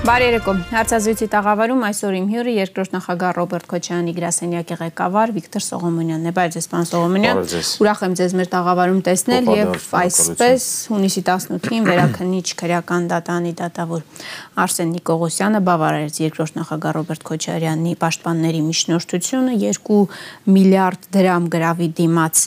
Բարերեկո։ Հարցազրույցի տաղավարում այսօր իմ հյուրը երկրորդ նախագահ Ռոբերտ Քոչարյանի գրասենյակի ղեկավար Վիկտոր Սողոմոնյանն է։ Բարև ձեզ, պարոն Սողոմոնյան։ Ուրախ եմ ձեզ մեր տաղավարում տեսնել եւ այսպես հունիսի 18-ին վերաքննիչ քրեական դատանի դատավոր Արսեն Նիկողոսյանը բավարարեց երկրորդ նախագահ Ռոբերտ Քոչարյանի պաշտպանների միջնորդությունը 2 միլիարդ դրամ գրավի դիմաց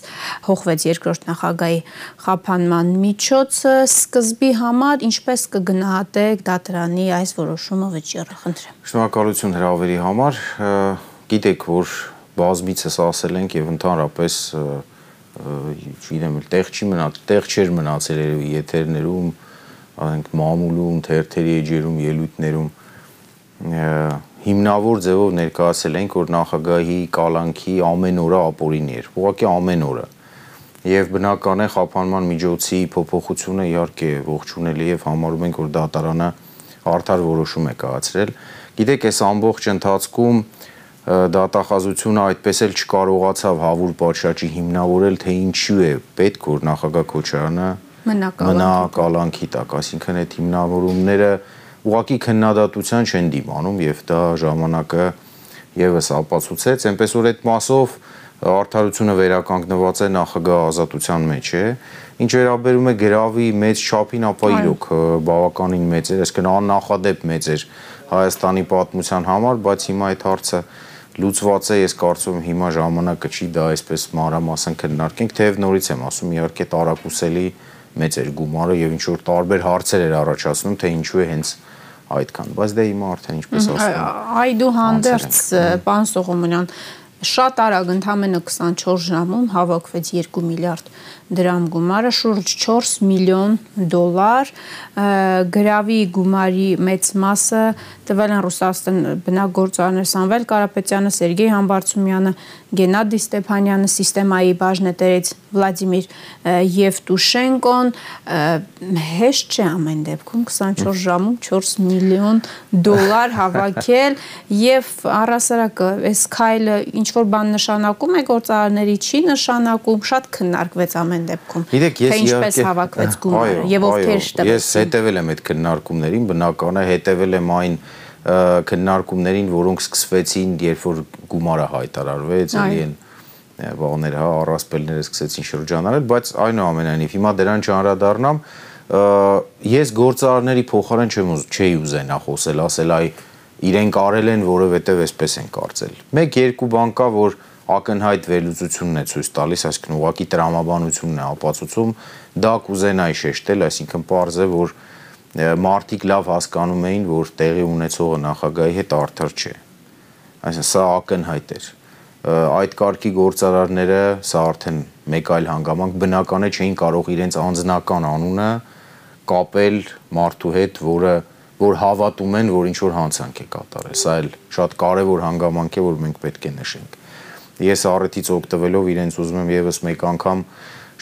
հողվեց երկրորդ նախագահի խափանման միջոցը սկզբի համար ինչպես կգնահատեք դատարանի այս որոշումը վճիռը, խնդրեմ։ Շնորհակալություն հրավերի համար։ Գիտեք, որ բազմիցս ասել ենք եւ ընդհանրապես չգիտեմ, տեղ չի մնաց, տեղ չէր մնացել եթերներում, ասենք մամուլում, թերթերի էջերում, ելույթներում հիմնավոր ձևով ներկայացել ենք, որ նախագահի կալանքի ամեն օրը ապօրին էր։ Ուղղակի ամեն օրը։ Եվ բնական է խափանման միջոցի փոփոխությունը իհարկե ողջունելի եւ համարում ենք, որ դատարանը դա արդար որոշում է կայացրել։ Գիտեք, այս ամբողջ ընթացքում դատախազությունը այդպես էլ չկարողացավ հավուր պատշաճի հիմնավորել, թե ինչու է պետք որ նախագահ Քոչարյանը մնա կալանքի տակ, այսինքն այդ հիմնավորումները ուղակի քննադատության չեն դիմանում եւ դա ժամանակը եւս ապացուցեց, այնպես որ այդ մասով արդարությունը վերականգնված է նախագահ ազատության մեջ է ինչ վերաբերում է գրավի մեծ չափին ապա իրոք բավականին մեծ էր այսինքն աննախադեպ մեծ էր Հայաստանի պատմության համար բայց հիմա այդ հարցը լուծված է ես կարծում հիմա ժամանակը չի դա այսպես մանրամասն քննարկենք թեև նորից եմ ասում իհարկե տարակուսելի մեծ էր գումարը եւ ինչ որ տարբեր հարցեր էր առաջացնում թե ինչու է հենց այդքան բայց դե հիմա արդեն ինչպես ասում այդուհանդերձ պարոն Սողոմոնյան շատ արագ ընդամենը 24 ժամում հավաքվեց 2 միլիարդ դրամ գումարը, շուրջ 4 միլիոն դոլար, գրավի գումարի մեծ մասը տվել են Ռուսաստան բնագործարներ Սամվել Կարապետյանը, Սերգեյ Համբարձումյանը, Գենադի Ստեփանյանը, սիստեմայի բաժնետերից Վլադիմիր Եվտուշենկոն, հեշտ չէ ամեն դեպքում 24 ժամում 4 միլիոն դոլար հավաքել եւ առասարակը այս քայլը ինչ որ բան նշանակում է գործարարների չի նշանակում, շատ քննարկվեց ամեն դեպքում։ Թե ինչպես հավաքվեց գումարը եւ ովքեր շտապեցին։ Ես հետեւել եմ այդ քննարկումներին, բնական է հետեւել եմ այն քննարկումներին, որոնք սկսվեցին, երբ որ գումարը հայտարարվեց, էլի են բաներ, հա, առասպելները սկսեցին շրջանառել, բայց այնուամենայնիվ հիմա դրան չանդրադառնամ, ես գործարարների փոխարեն չեմ ուզ չէի ուզենա խոսել, ասել այ իրենք արել են, որովհետև այսպես են կարծել։ Մեկ երկու բան կա, որ ակնհայտ վերլուծությունն է ցույց տալիս, այսինքն ուղակի տրամաբանությունն է ապացուցում, դա կուզենայի շեշտել, այսինքն པարզ է, որ մարտիկ լավ հասկանում էին, որ տեղի ունեցողը նախագահի հետ արդար չէ։ Այսինքն սա ակնհայտ էր այդ կարգի գործարարները սա արդեն մեկ այլ հանգամանք բնական է չէին կարող իրենց անձնական անունը կապել մարդու հետ, որը որ հավատում են, որ ինչ որ հանցանք է կատարել։ Սա էլ շատ կարևոր հանգամանք է, որ մենք պետք է նշենք։ Ես առիթից օգտվելով իրենց ուզում եմ եւս մեկ անգամ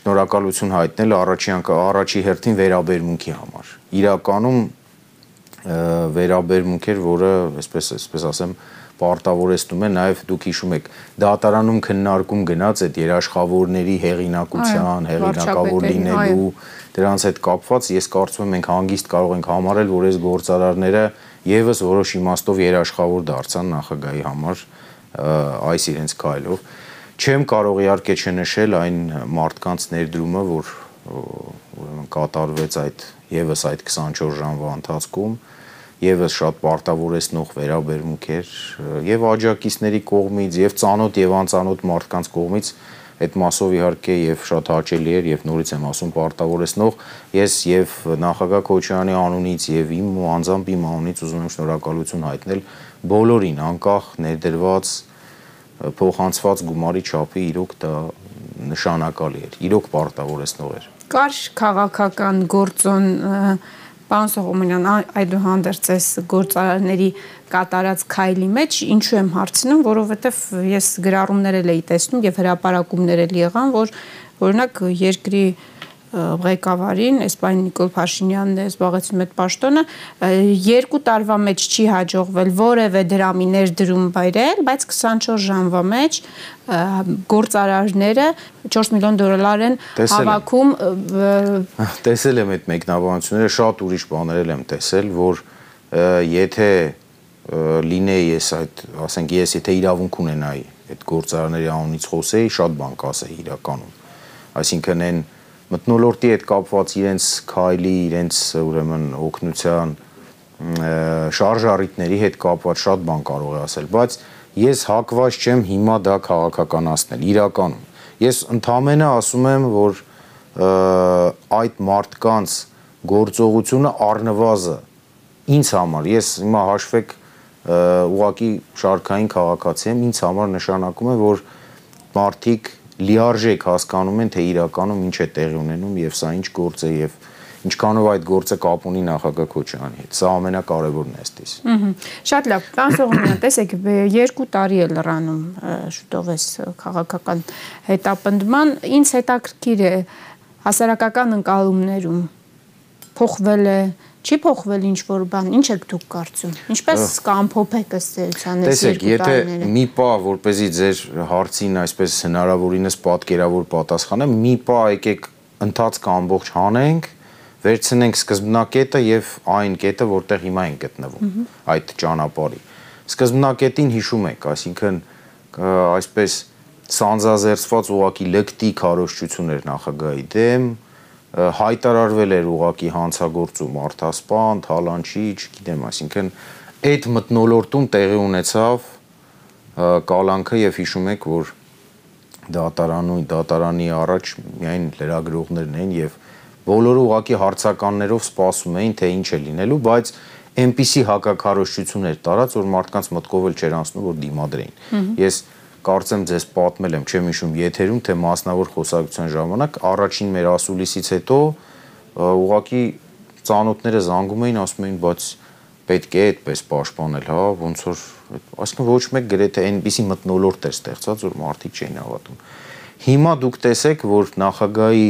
շնորհակալություն հայտնել առաջի առաջի հերթին վերաբերմունքի համար։ Իրականում վերաբերմունք էր, որը այսպես այսպես ասեմ, պարտավորեցնում է նաև դուք հիշում եք դատարանում քննարկում գնաց այդ երաշխավորների հեղինակության, հեղինակավոր լինելու դրանց հետ կապված ես կարծում եմ մենք հանգիստ կարող ենք համարել, որ այս գործարարները եւս որոշ իմաստով երաշխավոր դարձան նախագահի համար այս իրենց քայլով։ Չեմ կարող իհարկե չնշել այն մարդկանց ներդրումը, որ ուրեմն կատարվեց այդ եւս այդ 24 ժամվա ընթացքում եւս շատ պարտավորեցնող վերաբերմունք էր եւ աջակիցների կողմից եւ ծանոթ եւ անծանոթ մարդկանց կողմից այդ մասով իհարկե եւ շատ հաճելի էր եւ նորից եմ ասում պարտավորեցնող ես եւ նախագահ Քոչարյանի անունից եւ իմ ու անձամբ իմ անունից ուզում եմ շնորհակալություն հայտնել բոլորին անկախ ներդրված փոխանցված գումարի չափի իրոք դա նշանակալի էր իրոք պարտավորեցնող էր կար քաղաքական գործոն Պարոն Սողոմոնյան, այդուհանդերձ այս գործարարների կատարած քայլի մեջ ինչու եմ հարցնում, որովհետև ես գրառումներ էլ էի տեսնում եւ հրաապարակումներ էլ եղան, որ օրինակ երկրի ղեկավարին, Էսպայն Նիկոլ Փաշինյանն է զբաղեցնում այդ պաշտոնը, երկու տարվա մեջ չի հաջողվել որևէ դրամի ներդրում բայրել, բայց 24 ժամվա մեջ գործարարները 4 միլիոն դոլար են հավաքում տեսել եմ այդ մեկնաբանությունները շատ ուրիշ բաներ եմ տեսել որ եթե լինեի ես այդ, ասենք ես եթե իրավունք ունենայի այդ գործարանների անունից խոսեի, շատ բան կասեի իրականում։ Այսինքն այն մտնոլորտի հետ կապված իրենց քայլի, իրենց ուրեմն օգնության շարժառիթների հետ կապված շատ բան կարող է ասել, բայց ես հակված չեմ հիմա դա քաղաքականացնել իրականում։ Ես ընդամենը ասում եմ, որ այդ մարդկանց գործողությունը առնվազը ինձ համար ես հիմա հաշվեք ուղակի շարքային քաղաքացի եմ, ինձ համար նշանակում է, որ մարդիկ լիարժեք հասկանում են, թե իրականում ինչ է տեղի ունենում եւ սա ինչ գործ է եւ ինչքանով այդ գործը կապ ունի նախագահ Քոչարյանի հետ։ Սա ամենակարևորն է ըստիս։ Շատ լավ։ Պարոն Սողոմյան, տեսեք, երկու տարի է լրանում շուտով էս քաղաքական հետապնդման։ Ինչ հետաքրքիր է հասարակական ընկալումներում փոխվել է չի փոխվել ինչ որ բան, ինչ եք դուք կարծում։ Ինչպես կամփոփեք ըստ էության այս երկու տարիները։ Տեսեք, եթե մի պա, որ เป զի ձեր հարցին այսպես հնարավորինս պատկերավոր պատասխանեմ, մի պա եկեք ընթացք ամբողջ հանենք, վերցնենք սկզբնակետը եւ այն կետը, որտեղ հիմա են գտնվում, այդ ճանապարհի։ Սկզբնակետին հիշում եք, այսինքն այսպես սանձազերծված ուղակի լկտի քարոշչություններ նախագահի դեմ, հայտարարվել էր ուղակի հանցագործում Արթասպան, Թալանչի, չգիտեմ, այսինքն այդ մտնոլորտում տեղի ունեցավ կալանքը եւ հիշում եք, որ դատարանույն դատարանի առաջ միայն լրագրողներն էին եւ բոլորը ուղակի հարցականներով սպասում էին թե ինչ է լինելու, բայց այնպիսի հակակարոշչություններ տարած, որ մարդկանց մտքով էլ չեր անցնում, որ դիմադրեին։ Ես կարծեմ ձեզ պատմել եմ, չեմ հիշում եթերում, թե մասնավոր խոսակցության ժամանակ առաջին մեր ասուլիսից հետո ուղակի ծանոթները զանգում էին, ասում էին, բայց պետք է այդպես պաշտպանել, հա, ոնց որ այսինքն ոչ մեկ գրեթե այնպիսի մտնոլորտ էր ստեղծած, որ մարդիկ չէին հավատում։ Հիմա դուք տեսեք, որ նախագահի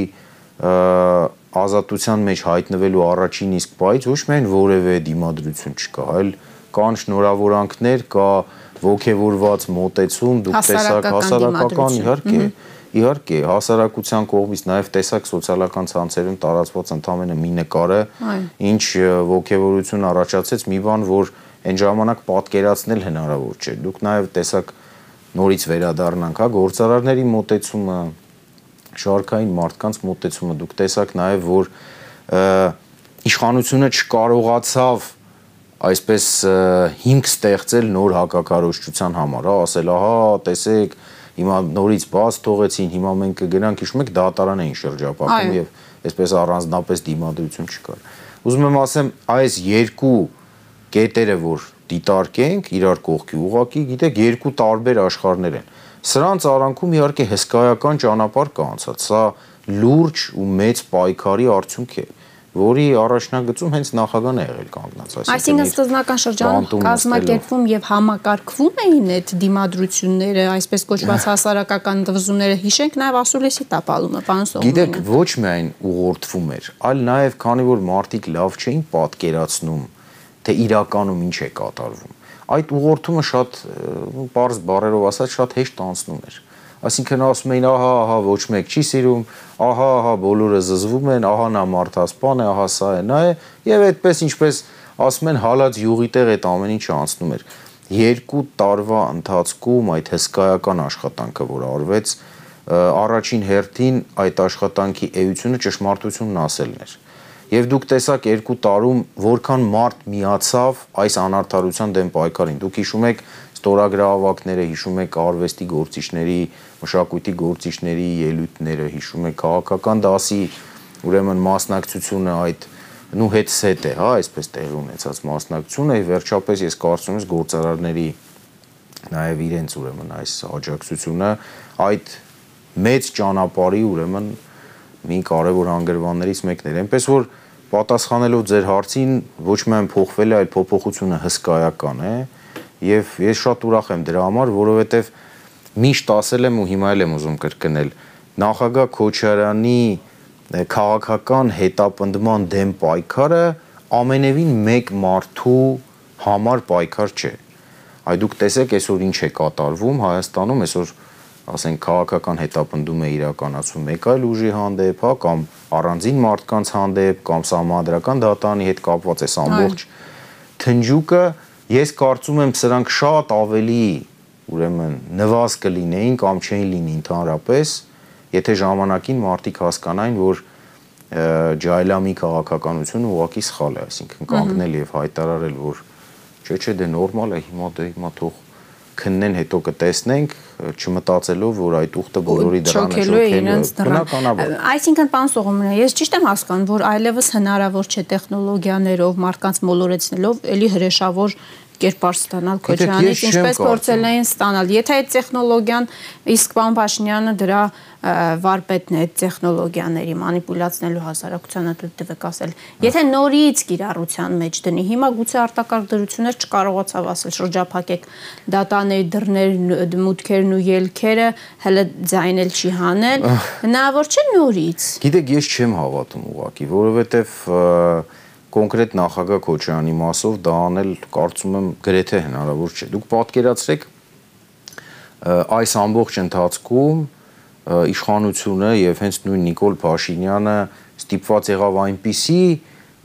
ազատության մեջ հայտնվելու առաջին իսկ պայից ոչ միայն որևէ դիմադրություն չկա, այլ կան շնորհավորանքներ, կա, կա ողքեվորված մոտեցում, դուք տեսակ հասարակական իհարկե իհարկե հասարակության կողմից նաև տեսակ սոցիալական ցանցերում տարածված ընդամենը մի նկարը ինչ ողքեվորություն առաջացեց մի բան որ այն ժամանակ պատկերացնել հնարավոր չէ դուք նաև տեսակ նորից վերադառնանք հա գործարարների մոտեցումը շարքային մարդկանց մոտեցումը դուք տեսակ նաև որ իշխանությունը չկարողացավ այսպես հիմք ստեղծել նոր հակակարողջության համար, հա, ասել, ահա, տեսեք, հիմա նորից բաց թողեցին, հիմա մենք կգնանք, հիշում եք, դատարան էին շրջապատում եւ այսպես առանձնապես դիմադրություն չկար։ Ուզում եմ ասեմ, այս երկու կետերը, որ դիտարկենք իրար կողքի ուղակի, գիտեք, երկու տարբեր աշխարհներ են։ Սրանց արանքում իհարկե հսկայական ճանապարհ կա անցած։ Սա լուրջ ու մեծ պայքարի արդյունք է որի առաջնագծում հենց նախագահն է եղել կանգնած, այսինքն սկզբնական շրջանում կազմակերպվում եւ համակարգվում էին այդ դիմադրությունները, այսպես կոչված հասարակական դվզումները, հիշենք նաեւ ասուլիսի տապալումը, պարոն Սողոմյան։ Գիտեք, ոչ միայն ուղղորդվում էր, այլ նաեւ քանի որ մարդիկ լավ չէին պատկերացնում, թե իրականում ինչ է կատարվում։ Այդ ուղղորդումը շատ པարզ բարերով ասած շատ հեշտ անցնում էր Այսինքն ասում էին, ահա, ահա, ոչ մեկ չի սիրում, ահա, ահա, բոլորը զզվում են, ահա նա մարդասպան է, ահա սա է, նա է, եւ այդպես ինչպես ասում են, հալած յուղի տեղ այդ ամեն ինչը անցնում էր։ Երկու տարվա ընթացքում այդ հսկայական աշխատանքը, որ արվեց, առաջին հերթին այդ աշխատանքի էությունը ճշմարտությունն ասելն էր։ Եվ դուք տեսաք երկու տարում որքան մարդ միացավ այս անարթարության դեմ պայքարին։ Դուք հիշում եք ստորագրահավաքները, հիշում եք արվեստի գործիչների, մշակույթի գործիչների ելույթները, հիշում եք քաղաքական դասի ուրեմն մասնակցությունը այդ նու հետ-սետ է, հա, այսպես տեղի ունեցած մասնակցությունը վերջապես ես կարծում եմ գործարարների նաեւ իրենց ուրեմն այս աջակցությունը այդ մեծ ճանապարհի ուրեմն մի կարևոր անգրվաններից մեկն էր։ Էնպես որ պատասխանելով ձեր հարցին ոչ միայն փոխվել է, այլ փոփոխությունը հսկայական է, եւ ես շատ ուրախ եմ դրա համար, որովհետեւ միշտ ասել եմ ու հիմա էլ եմ ուզում կրկնել, նախագահ Քոչարյանի քաղաքական հետապնդման դեմ պայքարը ամենևին մեկ մարդու համար պայքար չէ։ Այ դուք տեսեք այսօր ինչ է կատարվում Հայաստանում, այսօր ասենք քաղաքական հետապնդում է իրականացում մեկ այլ ուժի հանդեպ, հա, կամ առանձին մարդկանց հանդեպ, կամ համադրական դատարանի հետ կապված է ամբողջ թնջուկը ես կարծում եմ սրանք շատ ավելի ուրեմն նվազ կլինեին կամ չէին լինի ընդհանրապես, եթե ժամանակին մարդիկ հասկանային, որ ջայլամի քաղաքականությունը ուղակի սխալ է, այսինքն կանգնել եւ հայտարարել, որ չէ, չէ, դե նորմալ է, հիմա դե հիմա թող քննեն, հետո կտեսնենք, չմտածելով, որ այդ ուխտը բոլորի դրան է շոքելու։ Բնականաբար։ Այսինքն, պարոն Սողոմոնյան, ես ճիշտ եմ հասկանում, որ այլևս հնարավոր չէ տեխնոլոգիաներով, մարդկանց մոլորեցնելով, ելի հրեշավոր կերպար ստանալ Քոչյանից, ինչպես փորձել էին ստանալ։ Եթե այդ տեխնոլոգիան իսկ պարոն Փաշինյանը դրա վարպետն է այդ տեխնոլոգիաների մանիպուլյացնելու հասարակությանը դուք ասել։ Եթե նորից կիրառության մեջ դնի, հիմա գուցե արտակարգ դրություններ չկարողացավ ասել շրջափակեք դատաների դռներ, մուտքերն ու ելքերը, հələ ձայնել չի հանել, հնարավոր չէ նորից։ Գիտեք, ես չեմ հավատում ուղղակի, որովհետև կոնկրետ նախագահ Քոչարյանի մասով դա անել կարծում եմ գրեթե հնարավոր չէ։ Դուք պատկերացրեք այս ամբողջ ընթացքում իշխանությունը եւ հենց նույն Նիկոլ Փաշինյանը ստիպված եղավ այնպիսի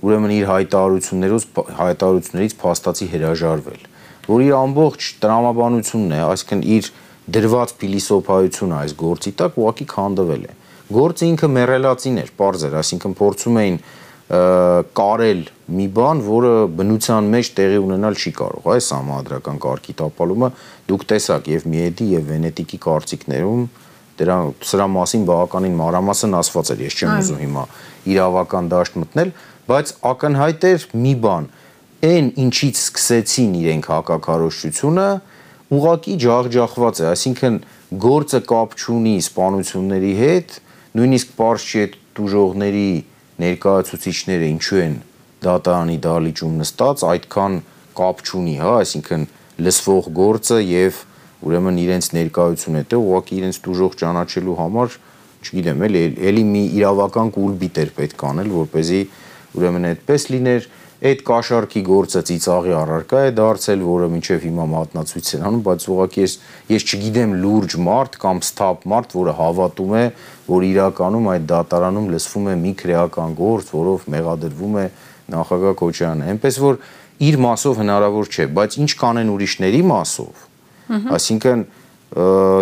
ուրեմն իր հայտարարություններով հայտարարություններից փաստացի հրաժարվել, որ իր ամբողջ տրամաբանությունն է, այսինքն իր դրված փիլիսոփայությունը այս գործի տակ ուղակի քանդվել է։ Գործը ինքը մեռելացին էր, པարզ էր, այսինքն փորձում էին կարել մի բան, որը բնության մեջ տեղի ունենալ չի կարող։ Այս համադրական կարգի տապալումը դուք տեսաք եւ Միեդի եւ Վենետիկի կարծիքներում դրա սրա մասին բավականին մանրամասն ասված էր, ես չեմ ուզում հիմա իրավական դաշտ մտնել, բայց ակնհայտ էր մի բան, այն ինչից սկսեցին իրենք հակակարոշչությունը, ուղակի ջախջախված է, այսինքն գործը կապ չունի սպանությունների հետ, նույնիսկ པարզ չի դուժողների ներկայացուցիչները ինչու են դատարանի դալիճում նստած, այդքան կապ չունի, հա, այսինքն լսվող գործը եւ ուրեմն իրենց ներկայությունը դե ուղղակի իրենց դուժող ճանաչելու համար, չգիտեմ, էլի էլի մի իրավական կուլբիտ էր պետք անել, որ เป զի ուրեմն այդպես լիներ, այդ կաշառքի գործը ծիծաղի առարկա է դարձել, որը մինչև հիմա մատնացույց են անում, բայց ուղղակի ես ես չգիտեմ լուրջ մարդ կամ սթափ մարդ, որը հավատում է, որ իրականում այդ դատարանում լսվում է մի քրեական գործ, որով մեղադրվում է նախագահ Քոչյանը։ Էնպես որ իր մասով հնարավոր չէ, բայց ինչ կանեն ուրիշների մասով։ Այսինքն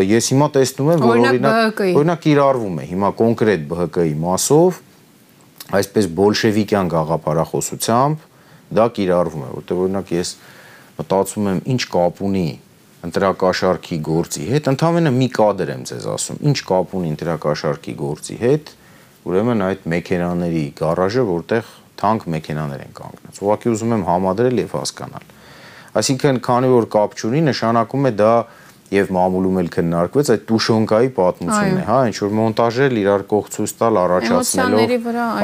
ես հիմա տեսնում եմ, որ օրինակ օրինակ իրարվում է հիմա կոնկրետ ԲՀԿ-ի մասով այսպես բոլշևիկյան գաղափարախոսությամբ դա կիրառվում է, որտեղ օրինակ ես մտածում եմ ինչ կապ ունի ընտրակաշարքի գործի հետ, ընդամենը մի կադր եմ ձեզ ասում, ինչ կապ ունի ընտրակաշարքի գործի հետ, ուրեմն այդ մեքենաների գարաժը, որտեղ թանկ մեքենաներ են կանգնած։ Ուղղակի ուզում եմ համադրել եւ հասկանալ։ Այսինքն, քանի որ կապ չունի, նշանակում է դա եւ մամուլում էլ քննարկվեց այդ Տուշոնկայի պատմությունն է, հա, ինչ որ մոնտաժել իրար կողք ցույց տալ առաջացնելով։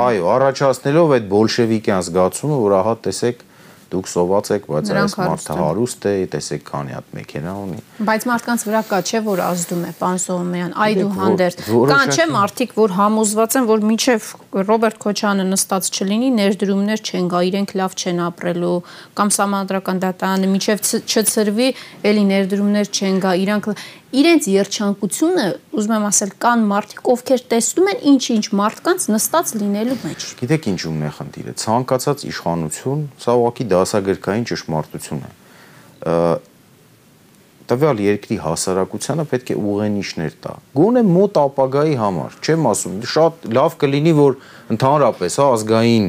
Այո, առաջացնելով այդ բոլշևիկյան զգացումը, որ ահա տեսեք դուք սոված եք, բայց այս մարդը հարուստ է, տեսեք քանի հատ մեքենա ունի։ Բայց մարդկանց վրա կա չէ, որ ազդում է, պարոն Սողոմյան, այդուհանդերձ։ Կան չէ մարդիկ, որ համոզված են, որ մինչև Ռոբերտ Քոչյանը նստած չլինի, ներդրումներ չեն գա, իրենք լավ չեն ապրելու, կամ համանդրական դատարանը մինչև չծրվի, էլի ներդրումներ չեն գա, իրանք իրենց երջանկությունը, ուզում եմ ասել, կան մարդիկ, ովքեր տեսնում են ինչ-ինչ մարդկանց նստած լինելու մեջ։ Գիտեք ինչու՞մն է խնդիրը։ Ցանկացած իշխանություն, սա ուղղակի դասագրքային ճշմարտություն է։ Տվյալ երկրի հասարակությանը պետք է ուղենիշներ տա։ Գոնե մոտ ապագայի համար, չեմ ասում, շատ լավ կլինի, որ ընդհանրապես հա ազգային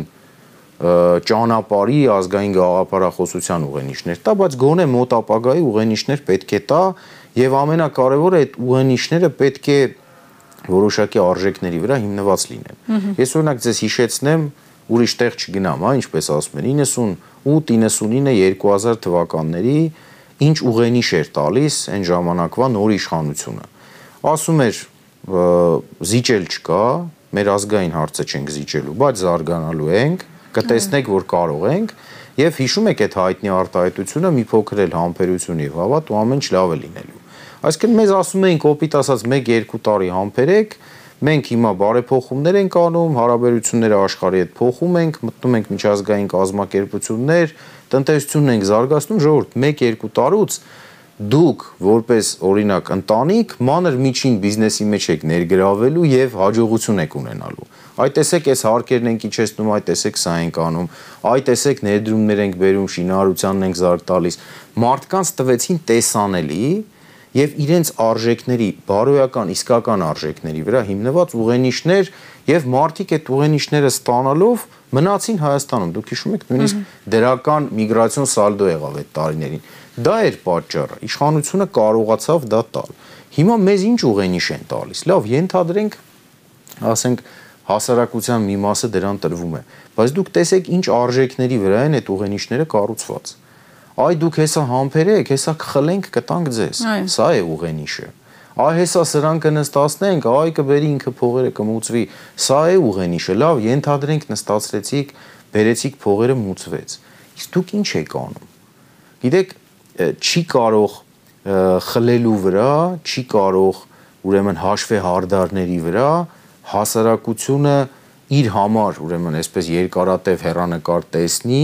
ճանապարհի ազգային գաղափարախոսության ուղենիշներ տա, բայց գոնե մոտ ապագայի ուղենիշներ պետք է տա, Եվ ամենակարևորը այդ ուղենիշները պետք է որոշակի արժեքների վրա հիմնված լինեն։ Ես օրինակ ձեզ հիշեցնեմ, ուրիշ տեղ չգնամ, հա, ինչպես ասում են 98-99 2000 թվականների ինչ ուղենիշ էր տալիս այն ժամանակվա նոր իշխանությունը։ Ասում էր զիջել չկա, մեր ազգային հարցը չենք զիջելու, բայց զարգանալու ենք, կտեսնեք, որ կարող ենք, եւ հիշում եք այդ հայտնի արտահայտությունը մի փոքր էլ համբերություն եւ հավատ ու ամեն ինչ լավ է լինելու։ Այսինքն մեզ ասում էին կոպիտ ասած 1-2 տարի համբերեք, մենք հիմա բարեփոխումներ ենք անում, հարաբերությունները աշխարհի հետ փոխում ենք, մտնում ենք միջազգային կազմակերպություններ, տնտեսությունն ենք զարգացնում, ժողովուրդ 1-2 տարուց դուք որպես օրինակ ընտանիք մանր միջին բիզնեսի մեջ եք ներգրավելու եւ հաջողություն եք ունենալու։ Այ տեսեք, այս հարկերն ենք իջեցնում, այ տեսեք, սա ենք անում, այ տեսեք, ներդրումներ ենք բերում, շինարարությանն ենք զարգ տալիս։ Մարդկանց տվեցին տեսանելի եւ իրենց արժեքների, բարոյական, իսկական արժեքների վրա հիմնված ուղենիշներ եւ մարդիկ այդ ուղենիշները ստանալով մնացին Հայաստանում։ Դուք հիշում եք, նույնիսկ դրական միգրացիոն սալդո եղավ այդ տարիներին։ Դա էր պատճառը։ Իշխանությունը կարողացավ դա տալ։ Հիմա մեզ ինչ ուղենիշ են տալիս։ Լավ, ենթադրենք, ասենք հասարակության մի մասը դրան տրվում է, բայց դուք տեսեք ինչ արժեքների վրա են այդ ուղենիշները կառուցված։ Այ դուք հեսա համբեր եք, հեսա կխլենք կտանք ձեզ։ Սա է ուղենիշը։ Այ հեսա սրան կնստացնենք, այ կբերի ինքը փողերը կմուծվի։ Սա է ուղենիշը։ Լավ, ենթադրենք նստացրեցիք, բերեցիք փողերը մուծվեց։ Իսկ դուք ինչ եք անում։ Գիտեք, չի կարող խլելու վրա, չի կարող ուրեմն հաշվե հարդարների վրա հասարակությունը իր համար ուրեմն այսպես երկարատև հերանեկար տեսնի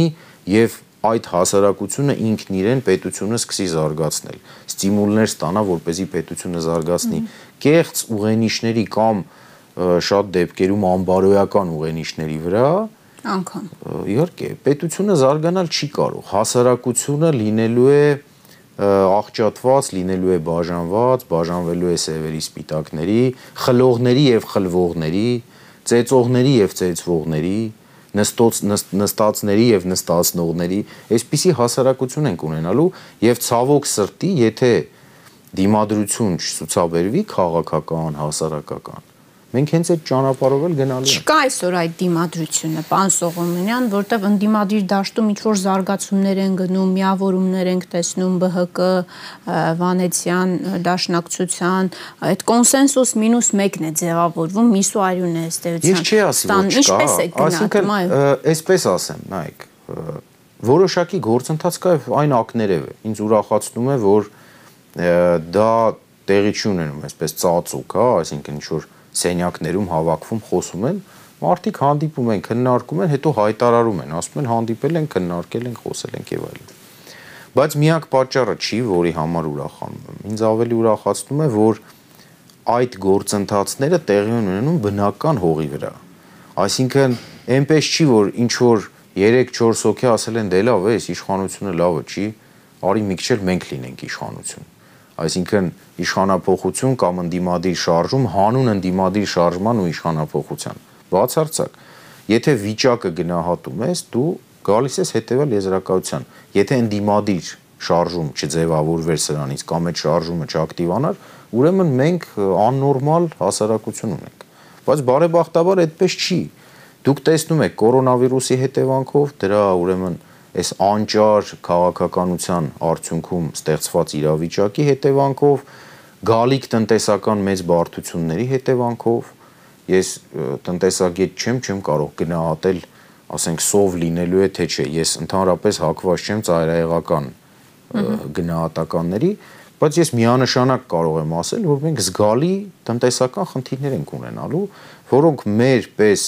եւ այդ հասարակությունը ինքն իրեն պետությունը սկսի զարգացնել ստիմուլներ ստանա որպեսզի պետությունը զարգացնի կեղծ ուղենիշների կամ շատ դեպքերում անբարոյական ուղենիշների վրա անգամ իհարկե պետությունը զարգանալ չի կարող հասարակությունը լինելու է աղճատված, լինելու է բաժանված, բաժանվելու է սևերի սպիտակների, խլողների եւ խլվողների, ծեծողների եւ ծեծվողների, նստոց նստածների եւ նստածնողների, այսպիսի հասարակություն ենք ունենալու եւ ցավոք սրտի, եթե դիմադրություն չցուցաբերվի քաղաքական, հասարակական Մենք հենց այդ ճանապարհով էլ գնալու ենք։ Չկա այսօր այդ դիմադրությունը, պարոն Սողոմոնյան, որտեղ ընդդիմադիր դաշտում ինչ որ զարգացումներ են գնում, միավորումներ ենք տեսնում ԲՀԿ, Վանեցյան դաշնակցության, այդ կոնսենսուս մինուս 1-ն է ձևավորվում, միսու արյունն է ըստ էության։ Ես չի ասի, որ չկա։ Ինչպես է գնահատում, այո։ Այսպես ասեմ, նայեք, որոշակի գործընթաց կա այն ակներև է։ Ինձ ուրախացնում է, որ դա տեղի չունենում, այսպես ծածուկ, հա, այսինքն ինչ որ սենյակներում հավաքվում, խոսում են, մարդիկ հանդիպում են, քննարկում են, հետո հայտարարում են, ասում են հանդիպել են, քննարկել են, խոսել ենք եւ այլն։ Բայց միակ պատճառը չի, որի համար ուրախանում եմ։ Ինձ ավելի ուրախացնում է, որ այդ գործընթացները տեղի ունենում բնական հողի վրա։ Այսինքն, այնպես չի, որ ինչ որ 3-4 հոգի ասել են դե լավ է, իշխանությունը լավը չի, արի մի քիչ էլ մենք լինենք իշխանություն այսինքն իշխանապողություն կամ ընդդիմադիր շարժում հանուն ընդդիմադիր շարժման ու իշխանապողության բացարձակ եթե վիճակը գնահատում ես դու գալիս ես հետեւալ եզրակացության եթե ընդդիմադիր շարժում չձևավորվեր սրանից կամ այդ շարժումը չակտիվանար ուրեմն մենք աննորմալ հասարակություն ունենք բայց բարեբախտաբար այդպես չի դուք տեսնում եք կորոնավիրուսի հետևանքով դրա ուրեմն այս անճար քաղաքականության արդյունքում ստեղծված իրավիճակի հետևանքով գալիք տնտեսական մեծ բարդությունների հետևանքով ես տնտեսագետ չեմ, չեմ կարող գնահատել, ասենք սով լինելու է թե չէ։ Ես ընդհանրապես հակված չեմ ծայրահեղական գնահատականների, բայց ես միանշանակ կարող եմ ասել, որ մենք զգալի տնտեսական խնդիրներ ենք ունենալու, որոնք մեր պես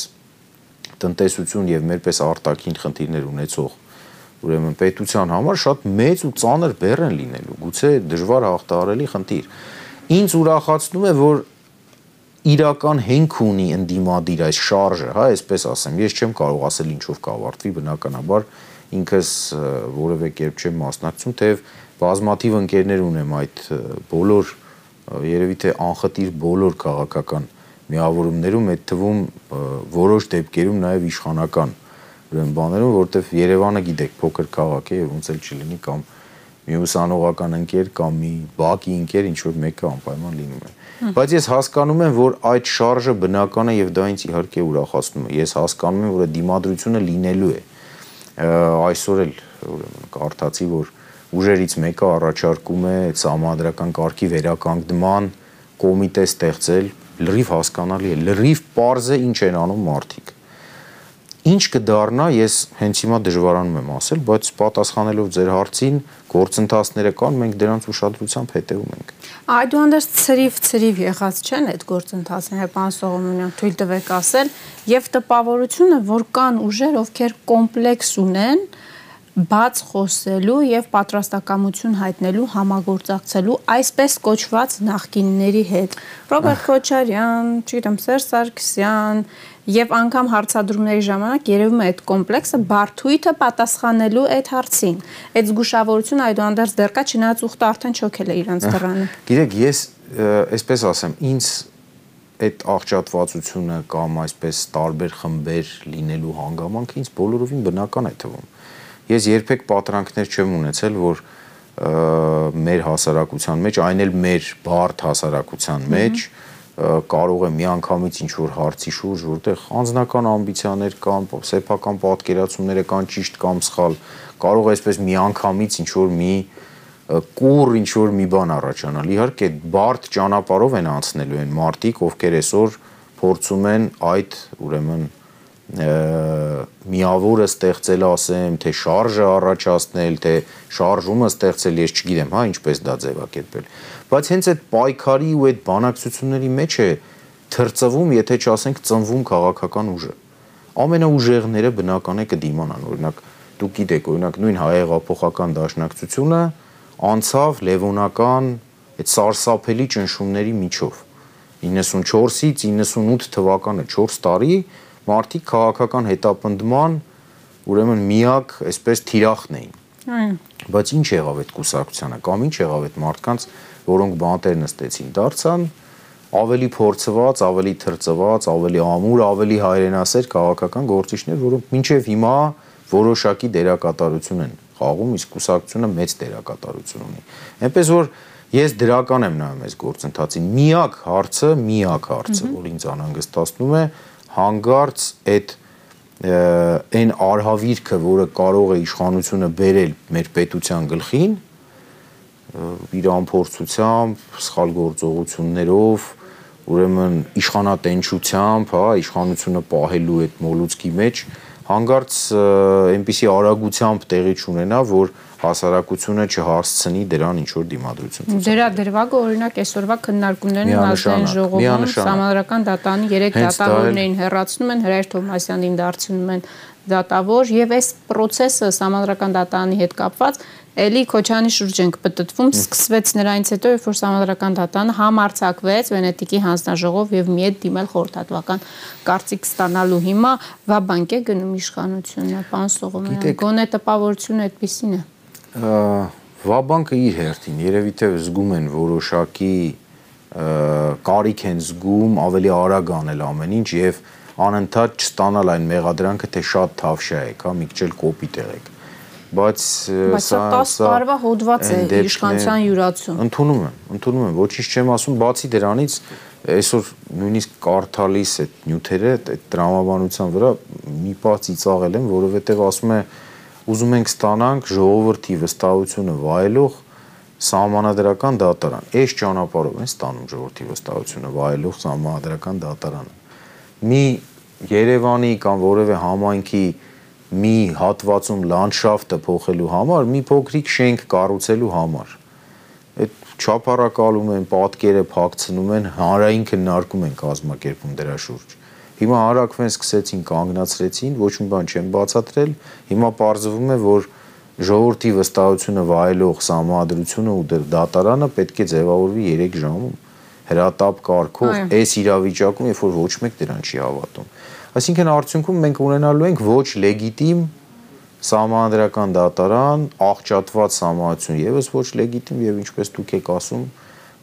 տնտեսություն եւ մեր պես արտաքին խնդիրներ ունեցող ուրեմն պետության համար շատ մեծ ու ծանր բեռ են լինելու, գուցե դժվար հաղթահարելի խնդիր։ Ինչ ուրախացնում է, որ իրական հենք ունի ընդդիմադիր այս շարժը, հա, այսպես ասեմ, ես չեմ կարող ասել ինչով կավարտվի, բնականաբար ինքս որևէ կերպ չեմ մասնակցում, թեև բազմաթիվ ընկերներ ունեմ այդ բոլոր երևի թե անխտիր բոլոր քաղաքական միավորումներում, այդ թվում որոշ դեպքերում նաև իշխանական ուրեմն բաներում, որովհետև Երևանը գիտեք, փոքր քաղաք է եւ ոնց էլ չլինի կամ մի ուսանողական ընկեր կամ մի բակի ընկեր ինչ որ մեկը անպայման լինում է։ Բայց ես հասկանում եմ, որ այդ շարժը բնական է եւ դա ինձ իհարկե ուրախացնում է։ Ես հասկանում եմ, որ դիմադրությունը լինելու է։ Այսօր էլ ուրեմն կարդացի, որ ուժերից մեկը առաջարկում է համադրական կարգի վերականգնման կոմիտե ստեղծել, լրիվ հասկանալի է, լրիվ པարզ է ինչ են անում մարդիկ Ինչ կդառնա, ես հենց հիմա դժվարանում եմ ասել, բայց պատասխանելով ձեր հարցին, գործընթացները կան, մենք դրանց ուշադրությամբ հետևում ենք։ Այդուհանդերձ ծրիվ ծրիվ եղած չեն այդ գործընթացները, պարոն Սողոմոնյան, թույլ տվեք ասել, եւ տպավորությունը, որ կան ուժեր, ովքեր կոմպլեքս ունեն, բաց խոսելու եւ պատրաստակամություն հայտնելու համագործակցելու այսպես կոչված նախկինների հետ։ Ռոբերտ Քոչարյան, չգիտեմ, Սերժ Սարգսյան եւ անգամ հարցադրումների ժամանակ երևում է այդ կոմպլեքսը բարթույթը պատասխանելու այդ հարցին։ Այդ զգուշավորությունը այդուհանդերձ դեռ կա, չնայած ուխտը արդեն չոքել է իրանց դրանը։ Գիտեք, ես այսպես ասեմ, ինձ այդ աղճատվածությունը կամ այսպես տարբեր խմբեր լինելու հանգամանքը ինձ բոլորովին բնական է թվում Ես երբեք պատրանքներ չեմ ունեցել, որ մեր հասարակության մեջ, այն էլ մեր բարդ հասարակության մեջ կարող է միանգամից ինչ որ հարցի շուրջ, որտեղ անձնական ամբիցիաներ կան, սեփական պատկերացումներ կան ճիշտ կամ սխալ, կարող է այսպես միանգամից ինչ որ մի կուր ինչ որ մի բան առաջանալ։ Իհարկե բարդ ճանապարհով են անցնելու են մարտիկ, ովքեր այսօր փորձում են այդ ուրեմն միավորը ստեղծել, ասեմ, թե շարժը առաջացնել, թե շարժումը ստեղծել, ես չգիտեմ, հա, ինչպես դա ձևակերպել։ Բայց հենց այդ պայքարի ու այդ բանակցությունների մեջ է թրծվում, եթե չասենք ծնվում քաղաքական ուժը։ Ամենաուժեղները բնական է կդիմանան, օրինակ դուք գիտեք, օրինակ նույն հայեղափոխական դաշնակցությունը անցավ լևոնական այդ սարսափելի ճնշումների միջով 94-ից 98 թվականը 4 տարի մարդիկ քաղաքական հետապնդման ուրեմն միակ այսպես թիրախն էին։ Այո։ Բայց ինչ եղավ այդ կուսակցությանը կամ ինչ եղավ այդ մարդկանց, որոնք բանտեր նստեցին, դարձան ավելի փորձված, ավելի թրծված, ավելի ամուր, ավելի հայրենասեր քաղաքական գործիչներ, որոնք մինչև հիմա որոշակի դերակատարություն են խաղում, իսկ կուսակցությունը մեծ դերակատարություն ունի։ Այնպես որ ես դրական եմ նայում այս գործընթացին։ Միակ հարցը, միակ հարցը, որ ինձ անհանգստացնում է, հանգարց այդ այն արհավիրքը, որը կարող է իշխանությունը բերել մեր պետության գլխին, իր ամփորձությամբ, սխալ գործողություններով, ուրեմն իշխանատենչությամբ, հա, իշխանությունը պահելու այդ մոլուցքի մեջ հանգարց այնպիսի արագությամբ տեղի չունենա, որ հասարակությունը չհարցնի դրան ինչ որ դիմադրություն։ Դրա դրվագը օրինակ այսօրվա քննարկումներն ազգային ժողովում համադրական դատանի 3 դատավորներին հերացնում են Հրայր Թովմասյանին դարձնում են դատավոր եւ այս process-ը համադրական դատանի հետ կապված Էլի Քոչանի շուրջ ենք պատտվում, սկսվեց նրանից հետո, երբ որ համադրական դատանը համարցակվեց Վենետիկի հանձնաժողով եւ մի հետ դիմել խորհրդատվական կարծիք ստանալու հիմա վաբանկ է գնում իշխանությունը, պան Սողոմյան։ Գոնե տպավորությունը այդպեսին է Վաբանկը իր հերթին երևի թե զգում են որոշակի կարիք են զգում ավելի արագ անել ամեն ինչ եւ անընդհատ չստանալ այն մեղադրանքը թե շատ թավշա եք, հա, մի քիչ էլ կոպիտ եղեք բայց սա 10 տարվա հոդված է իշխանության յուրացում։ Ընթանում եմ, ընթանում եմ, ոչինչ չեմ ասում, բացի դրանից այսօր նույնիսկ կարդալիս այդ նյութերը այդ տրամաբանության վրա մի պահ ծիծաղել եմ, որովհետև ասում է ուզում ենք ստանանք ժողովրդի վստահությունը վայելող սահմանադրական դատարան։ Այս ճանապարհով են ստանում ժողովրդի վստահությունը վայելող սահմանադրական դատարանը։ Մի Երևանի կամ որևէ համայնքի մի հատվածում լանդշաֆտը փոխելու համար, մի փոքրիկ շենք կառուցելու համար։ Այդ չափարակալում են, պատկերը փակցնում են, հանրային քննարկում են կազմակերպում դրա շուրջ Հիմա հարակվեն սկսեցին կանգնացրեցին, ոչ մի բան չեն բացատրել։ Հիմա պարզվում է, որ ժողովրդի վստահությունը վայելող համադրությունը ու դատարանը պետք է ձևավորվի 3 ժամում հրատապ կարգով այս իրավիճակում, երբ որ ոչ մեկ դրան չի հավատում։ Այսինքն արդյունքում մենք ունենալու ենք ոչ լեգիտիմ համանդրական դատարան, աղճատված համացություն եւս ոչ լեգիտիմ եւ ինչպես դուք եք ասում,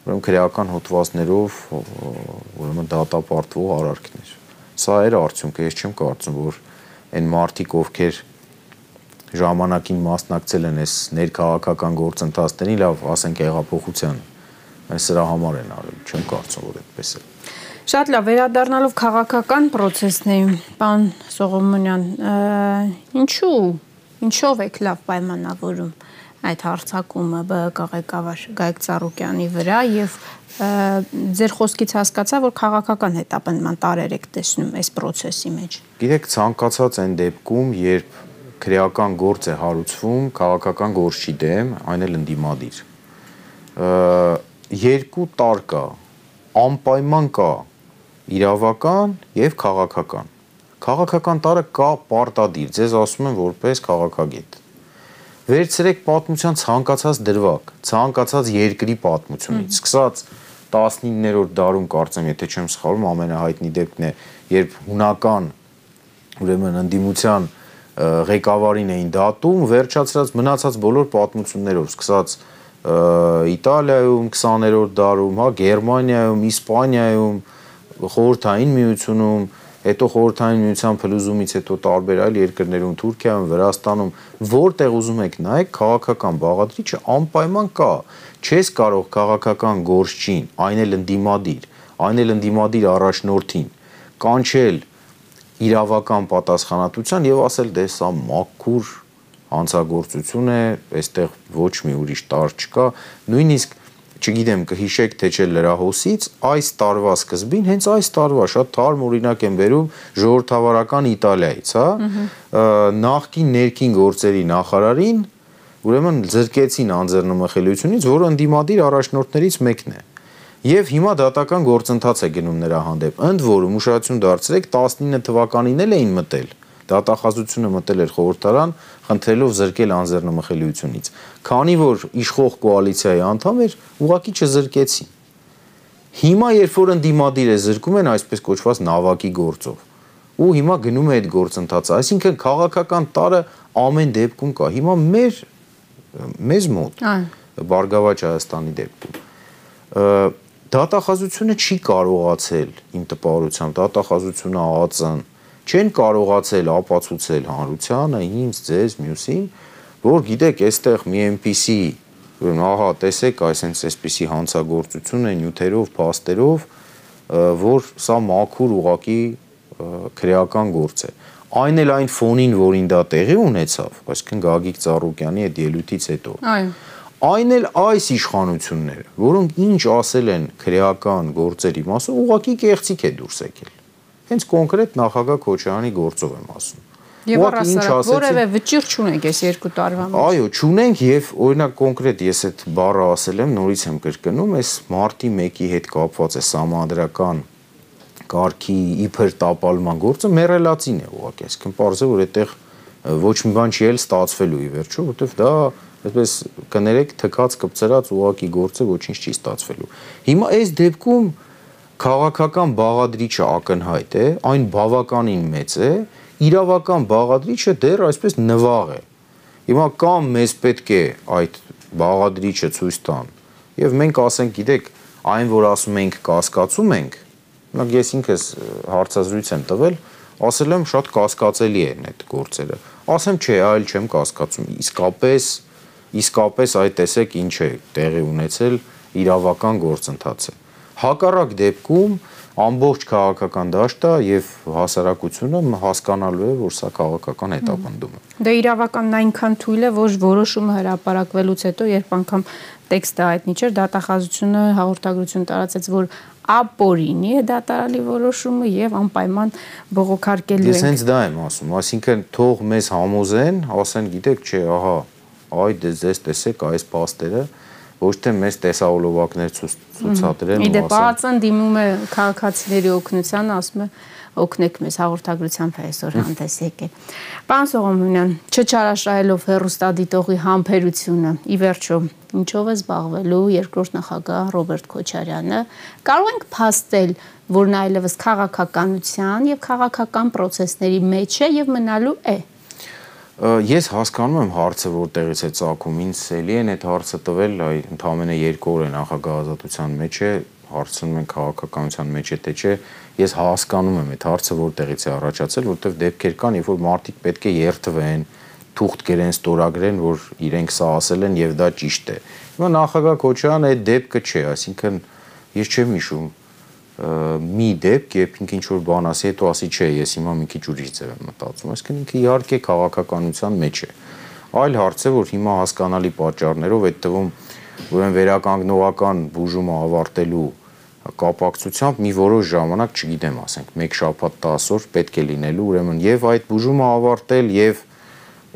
ուրեմն քրեական հոդվածներով ուրեմն դատապարտվող արարքներ։ Սա էր արդյունքը, ես չեմ կարծում, որ այն մարտիկ, ովքեր ժամանակին մասնակցել են այս ներքաղաքական գործընթացներին, լավ, ասենք հեղափոխության, այս սրա համար են արել, չեմ կարծում, որ այդպես է։ Շատ լավ, վերադառնալով քաղաքական process-ներին, պան Սողոմոնյան, ինչու, ինչով եք լավ պայմանավորում այդ հարցակումը ԲԿ ղեկավար Գայք Ծառուկյանի վրա եւ ձեր խոսքից հասկացա, որ քաղաքական հետապնդման տարեր եք տեսնում այս process-ի մեջ։ Գիտեք, ցանկացած այն դեպքում, երբ քրեական գործ է հարուցվում քաղաքական գործի դեմ, այն էլ ընդդիմադիր։ Երկու տար կա, անպայման կա իրավական եւ քաղաքական։ Քաղաքական տարը կա պարտադիր, ձեզ ասում են որպես քաղաքագետ վերցրեք պատմության ցանկացած դրվագ, ցանկացած երկրի պատմությունից, սկսած 19-րդ դարում կարծեմ, եթե չեմ սխալվում, ամենահայտնի դեպքն է, երբ հունական ուրեմն ընդդիմության ղեկավարին էին դատում, վերջացրած մնացած բոլոր պատմություններով, սկսած Իտալիայում 20-րդ դարում, հա, Գերմանիայում, Իսպանիայում, խորհրդային միությունում, հետո խորհրդային միության փլուզումից հետո տարբեր այլ երկրներում, Թուրքիայում, Վրաստանում, որտեղ ուզում եք նայեք, քաղաքական բաղադրիչը անպայման կա։ Չես կարող քաղաքական գործչին, այն էլ ընդդիմադիր, այն էլ ընդդիմադիր առաջնորդին կանչել իրավական պատասխանատվության եւ ասել դե սա մաքուր հանցագործություն է, այստեղ ոչ մի ուրիշ տար չկա, նույնիսկ չգիտեմ կհիշեք թե չէ լրահոսից այս տարվա սկզբին հենց այս տարվա շատ թարմ օրինակ եմ վերում ժողովրդավարական Իտալիայից, հա, նախկին ներքին գործերի նախարարին ուրեմն զրկեցին անձեռնմխելիությունից, որը ընդդիմադիր առաջնորդներից մեկն է։ Եվ հիմա դատական գործընթաց է գնում նրա հանդեպ։ Ընդ որում ուշադրություն դարձրեք 19 թվականին էլ էին մտել դատախազությունը մտել էր խորհրդարան, խնդրելով զրկել անձեռնմխելիությունից։ Քանի որ իշխող կոալիցիայի անդամ էր, ուղակի չզրկեցին։ Հիմա երբ որ ընդդիմադիր է զրկում են այսպես կոչված նավակի գործով։ Ու հիմա գնում է այդ գործընթացը, այսինքն քաղաքական տարը ամեն դեպքում կա։ Հիմա մեր մեզ մոտ Բարգավաճ Հայաստանի դեպքում դատախազությունը չի կարողացել իմ տպավորությամբ դատախազությունը ԱԱԾ-ն չեն կարողացել ապացուցել հանրությանը, ինձ, ձեզ, մյուսին, որ գիտեք, այստեղ մի այնպիսի ուրեմն ահա տեսեք այսենց այսպիսի հանցագործություն է նյութերով, փաստերով, որ սա մաքուր ուղակի քրեական գործ է այն էլ այն ֆոնին, որին դա տեղի ունեցավ, այսինքն Գագիկ Ծառուկյանի այդ ելույթից հետո։ Այո։ Այն էլ այս իշխանությունները, որոնք ինչ ասել են քրեական գործերի մասով, ուղակի կեղծիք է դուրս եկել հենց կոնկրետ նախագահ Քոչարյանի գործով եմ ասում։ Եվ առասարակ որևէ վճիռ չունենք այս երկու տարվա մեջ։ Այո, չունենք եւ օրինակ կոնկրետ ես այդ բառը ասել եմ, նորից եմ կրկնում, այս մարտի 1-ի հետ կապված է համանդրական կարգի իբր տապալման գործը մերելացին է ուղղակի, այսինքն parze որ այդտեղ ոչ մի բան չի էլ ստացվելու ի վերջո, որովհետեւ դա այսպես կներեք թքած կպծրած ուղակի գործը ոչինչ չի ստացվելու։ Հիմա այս դեպքում քաղաքական բաղադրիչը ակնհայտ է, այն բավականին մեծ է, իրավական բաղադրիչը դեռ այսպես նվաղ է։ Հիմա կամ մեզ պետք է այդ բաղադրիչը ցույց տան, եւ մենք ասենք, գիտեք, այն որ ասում ենք կասկածում ենք, նույնիսկ ես ինքս հարցազրույց եմ տվել, ասել եմ շատ կասկածելի են այդ գործերը։ Ասեմ, չէ, այլ չեմ կասկածում։ Իսկապես, իսկապես այդ տեսեք ինչ է տեղի ունեցել իրավական գործընթացը։ Հակառակ դեպքում ամբողջ քաղաքական դաշտը եւ հասարակությունը հասկանալու է, որ սա քաղաքական հետապնդում է։ Դա դե իրավականն այնքան թույլ է, որ որոշումը հրապարակվելուց հետո, երբ անգամ տեքստը հայտնի չէր, դատախազությունը հաղորդագրություն տարածեց, որ ապօրինի է դատարանի որոշումը եւ անպայման բողոքարկելու ենք։ Ես հենց դա եմ ասում, այսինքն թող մեզ համոզեն, ասեն, գիտեք, չէ, ահա, այ դե ձեզ տեսեք այս փաստերը, դե ոչ թե մեզ տեսաոլովակներ ցուցադրեն ու ասեն։ Իդեպ ԱԱՑ-ն դիմում է քաղաքացիների օգնության, ասում է օգնեք մեզ հաղորդագրությամբ այսօր հանդես եկել։ Պարոն Սողոմոնյան, չչարաշահելով հերոստադիտողի համբերությունը, ի վերջո, ինչով է զբաղվելու երկրորդ նախագահ Ռոբերտ Քոչարյանը, կարող ենք փաստել, որ նա այլևս քաղաքականության եւ քաղաքական process-ների մեջ է եւ մնալու է։ Ես հասկանում եմ հարցը որտեղից է ցակում։ Ինձ էլի են այդ հարցը տվել, այ ընդամենը 2 օր է նախագահ ազատության մեջ է, հարցնում են քաղաքականության մեջ է թե չէ։ Ես հասկանում եմ այդ հարցը որտեղից է առաջացել, որտեղ դեպքեր կան, երբ որ մարդիկ պետք է երթվեն, թուղթ գրեն, ստորագրեն, որ իրենք սա ասել են եւ դա ճիշտ է։ Հիմա նախագահ Քոչարյանը այդ դեպքը չէ, այսինքն ես չեմ հիշում մի դեպք, երբ ինքը ինչ որ բան ասի, հետո ասի, չէ, ես հիմա մի քիչ ուրիշ ձև եմ մտածում։ Այսինքն ինքը իհարկե քաղաքականության մեջ է։ Այլ հարց է, որ հիմա հասկանալի պատճառներով այդ տվում ուրեմն վերականգնողական բուժումը ավարտելու կապակցությամբ մի որոշ ժամանակ, չգիտեմ, ասենք 1 շաբաթ 10 օր պետք է լինելու, ուրեմն եւ այդ բուժումը ավարտել եւ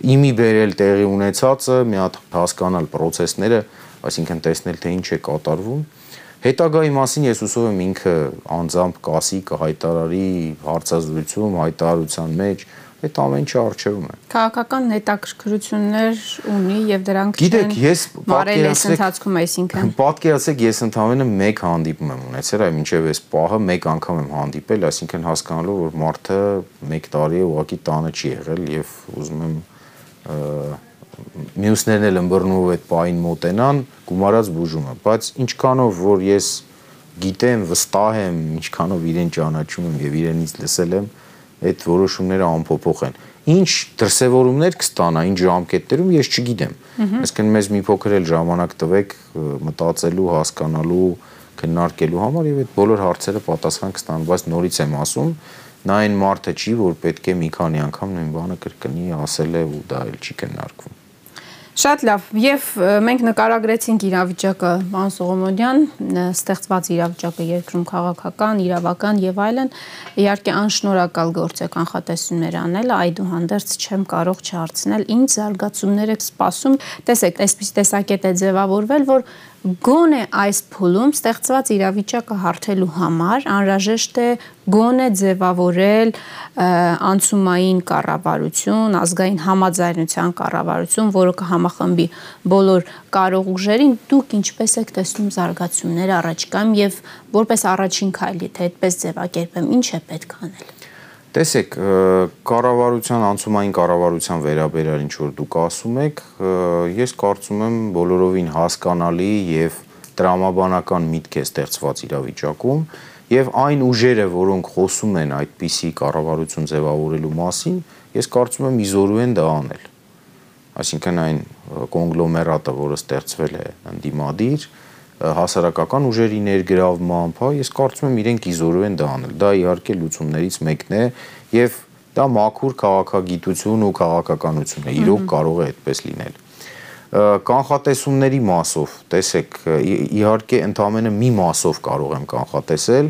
իմի բերել տեղի ունեցածը, մի հատ հասկանալ process-ները, այսինքն տեսնել թե ինչ է կատարվում Հետագայի մասին ես ուսով եմ ինքը անձամբ կասի կհայտարարի հարցազրույցում, հայտարարության մեջ, այդ ամեն ինչը արժևում է։ Քաղաքական հետաքրքրություններ ունի եւ դրանք Գիտեք, ես պատկերացրեք ընթացքում այսինքն պատկերացեք ես ընդհանրապես մեկ հանդիպում եմ ունեցել, այ մինչև այս պահը մեկ անգամ եմ հանդիպել, այսինքն հասկանալու որ մարդը 1 տարի ուղակի տանը չի եղել եւ ուզում եմ մյուսներն էլ ըմբռնումով այդ պահին մոտենան, գումարած բուժումը, բայց ինչքանով որ ես գիտեմ, վստահ եմ, ինչքանով իրեն ճանաչում եմ եւ իրենից լսել եմ, այդ որոշումները անփոփոխ են։ Ինչ դրսևորումներ կստանա, ինչ ժամկետներում ես չգիտեմ։ Այսինքն մեզ մի փոքր էլ ժամանակ տվեք մտածելու, հասկանալու, քննարկելու համար եւ այդ բոլոր հարցերը պատասխան կստանան, բայց նորից եմ ասում, նա այն մարդը չի, որ պետք է մի քանի անգամ նույն բանը կրկնի, ասել է ու դա էլ չի քննարկվում։ Շատ լավ, եւ մենք նկարագրեցինք իրավիճակը Ման Սողոմոնյան, ստեղծված իրավիճակը երկրում քաղաքական, իրավական եւ այլն, իհարկե անշնորհակալ գործ է կանխատեսումներ անել, այդուհանդերձ չեմ կարող չհարցնել, ինչ զարգացումներ եք սպասում։ Տեսեք, այսպես տեսակետ է ձևավորվել, որ գոնե այս փուլում ստեղծված իրավիճակը հարթելու համար անհրաժեշտ է գոնե ձևավորել անցումային կառավարություն, ազգային համաձայնության կառավարություն, որը կհամախմբի բոլոր կարող ուժերին, դուք ինչպես եք տեսնում զարգացումները առաջկայում եւ որպես առաջին քայլի թե այդպես ձևակերպեմ, ինչ է պետք անել։ Տեսեք, կառավարության անցումային կառավարության վերաբերյալ ինչ որ դուք ասում եք, ես կարծում եմ բոլորովին հասկանալի եւ տրամաբանական միտք է ստեղծված իրավիճակում եւ այն ուժերը, որոնք խոսում են այդպիսի կառավարություն ձևավորելու մասին, ես կարծում եմ իզորու են դա անել։ Այսինքն այն կոնգլոմերատը, որը ստեղծվել է ընդդիմադիր, հասարակական ուժերի ներգրավմամբ, հա, ես կարծում եմ իրենք իզորու են դա անել։ Դա իհարկե լուծումներից մեկն է եւ դա մաքուր քաղաքագիտություն ու քաղաքականություն է։ Իրոք կարող է այդպես լինել կանխատեսումների մասով, տեսեք, իհարկե ընդամենը մի մասով կարող եմ կանխատեսել,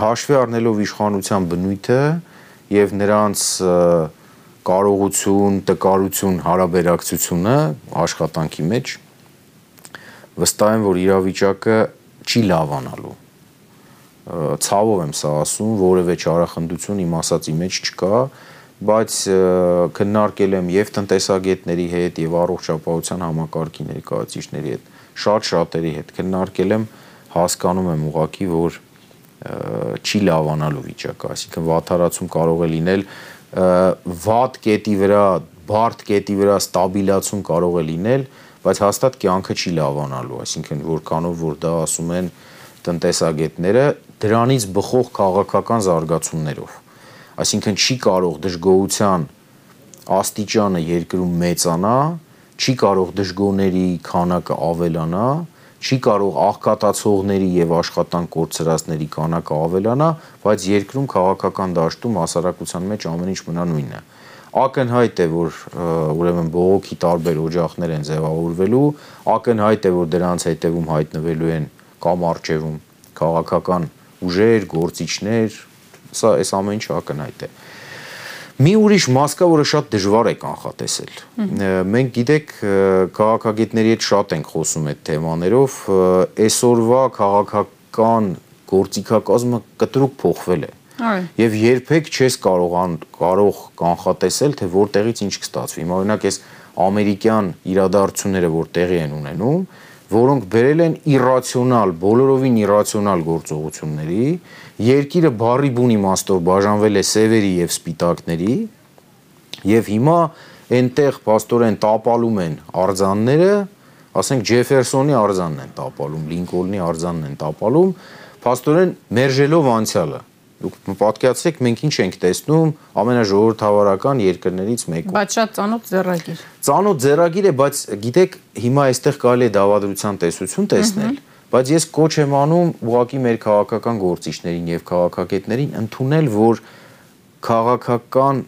հաշվի առնելով իշխանության բնույթը եւ նրանց կարողություն, տկարություն, հարաբերակցությունը աշխատանքի մեջ վստահ եմ, որ իրավիճակը չի լավանալու։ Ցավով եմ սա ասում, որևէ չարախնդություն իմ ասածի մեջ չկա, բայց քննարկել եմ եւ տնտեսագետների հետ եւ առողջապահության համակարգի ներկայացուցիչների հետ, շատ շատերի հետ քննարկել եմ, հասկանում եմ ուղղակի, որ չի լավանալու վիճակը, այսինքն վատթարացում կարող է լինել վատ կետի վրա, բարդ կետի վրա ստաբիլացում կարող է լինել, բայց հաստատ կյանքը չի լավանալու, այսինքն որքանով որ դա ասում են տնտեսագետները, դրանից բխող քաղաքական զարգացումներով։ Այսինքն չի կարող դժգոհության աստիճանը երկրում մեծանա, չի կարող դժգոհների քանակը ավելանա, չի կարող աղքատացողների եւ աշխատանք կորցրածների քանակը ավելանա, բայց երկրում քաղաքական դաշտում հասարակության մեջ ամեն ինչ մնա նույնն է ակնհայտ է որ ուրեմն բողոքի տարբեր օջախներ են ձևավորվելու ակնհայտ է որ դրանց հետևում հայտնվելու են կամ արժևում քաղաքական ուժեր, գործիչներ, սա այս ամեն ինչը ակնհայտ է։ Մի ուրիշ մաս կա, որը շատ դժվար է կանխատեսել։ Մենք գիտեք, քաղաքագետների հետ շատ ենք խոսում այդ թեմաներով, այսօրվա քաղաքական գործիքակազմը կտրուկ փոխվել է Եվ երբեք չես կարողան կարող կանխատեսել, թե որտեղից ինչ կստացվի։ Հիմա օրինակ այս ամերիկյան իրադարձությունները, որ տեղի են ունենում, որոնք բերել են իրացիոնալ, բոլորովին իրացիոնալ գործողությունների, երկիրը բարի բուն իմաստով բաժանվել է սևերի եւ սպիտակների, եւ հիմա այնտեղ աստորեն տապալում են արձանները, ասենք Ջեֆերսոնի արձանն են տապալում, Լինկոլնի արձանն են տապալում, աստորեն մերժելով անցյալը Դուք պատկերացրեք մենք ինչ ենք տեսնում ամենաժողովրդավարական երկրներից մեկում։ Բայց շատ ծանոթ ձեռագիր։ Ծանոթ ձեռագիր է, բայց գիտեք, հիմա այստեղ կարելի է դավադրության տեսություն տեսնել, բայց ես կոչ եմ անում ուղղակի մեր քաղաքական գործիչներին եւ քաղաքագետներին ընդունել, որ քաղաքական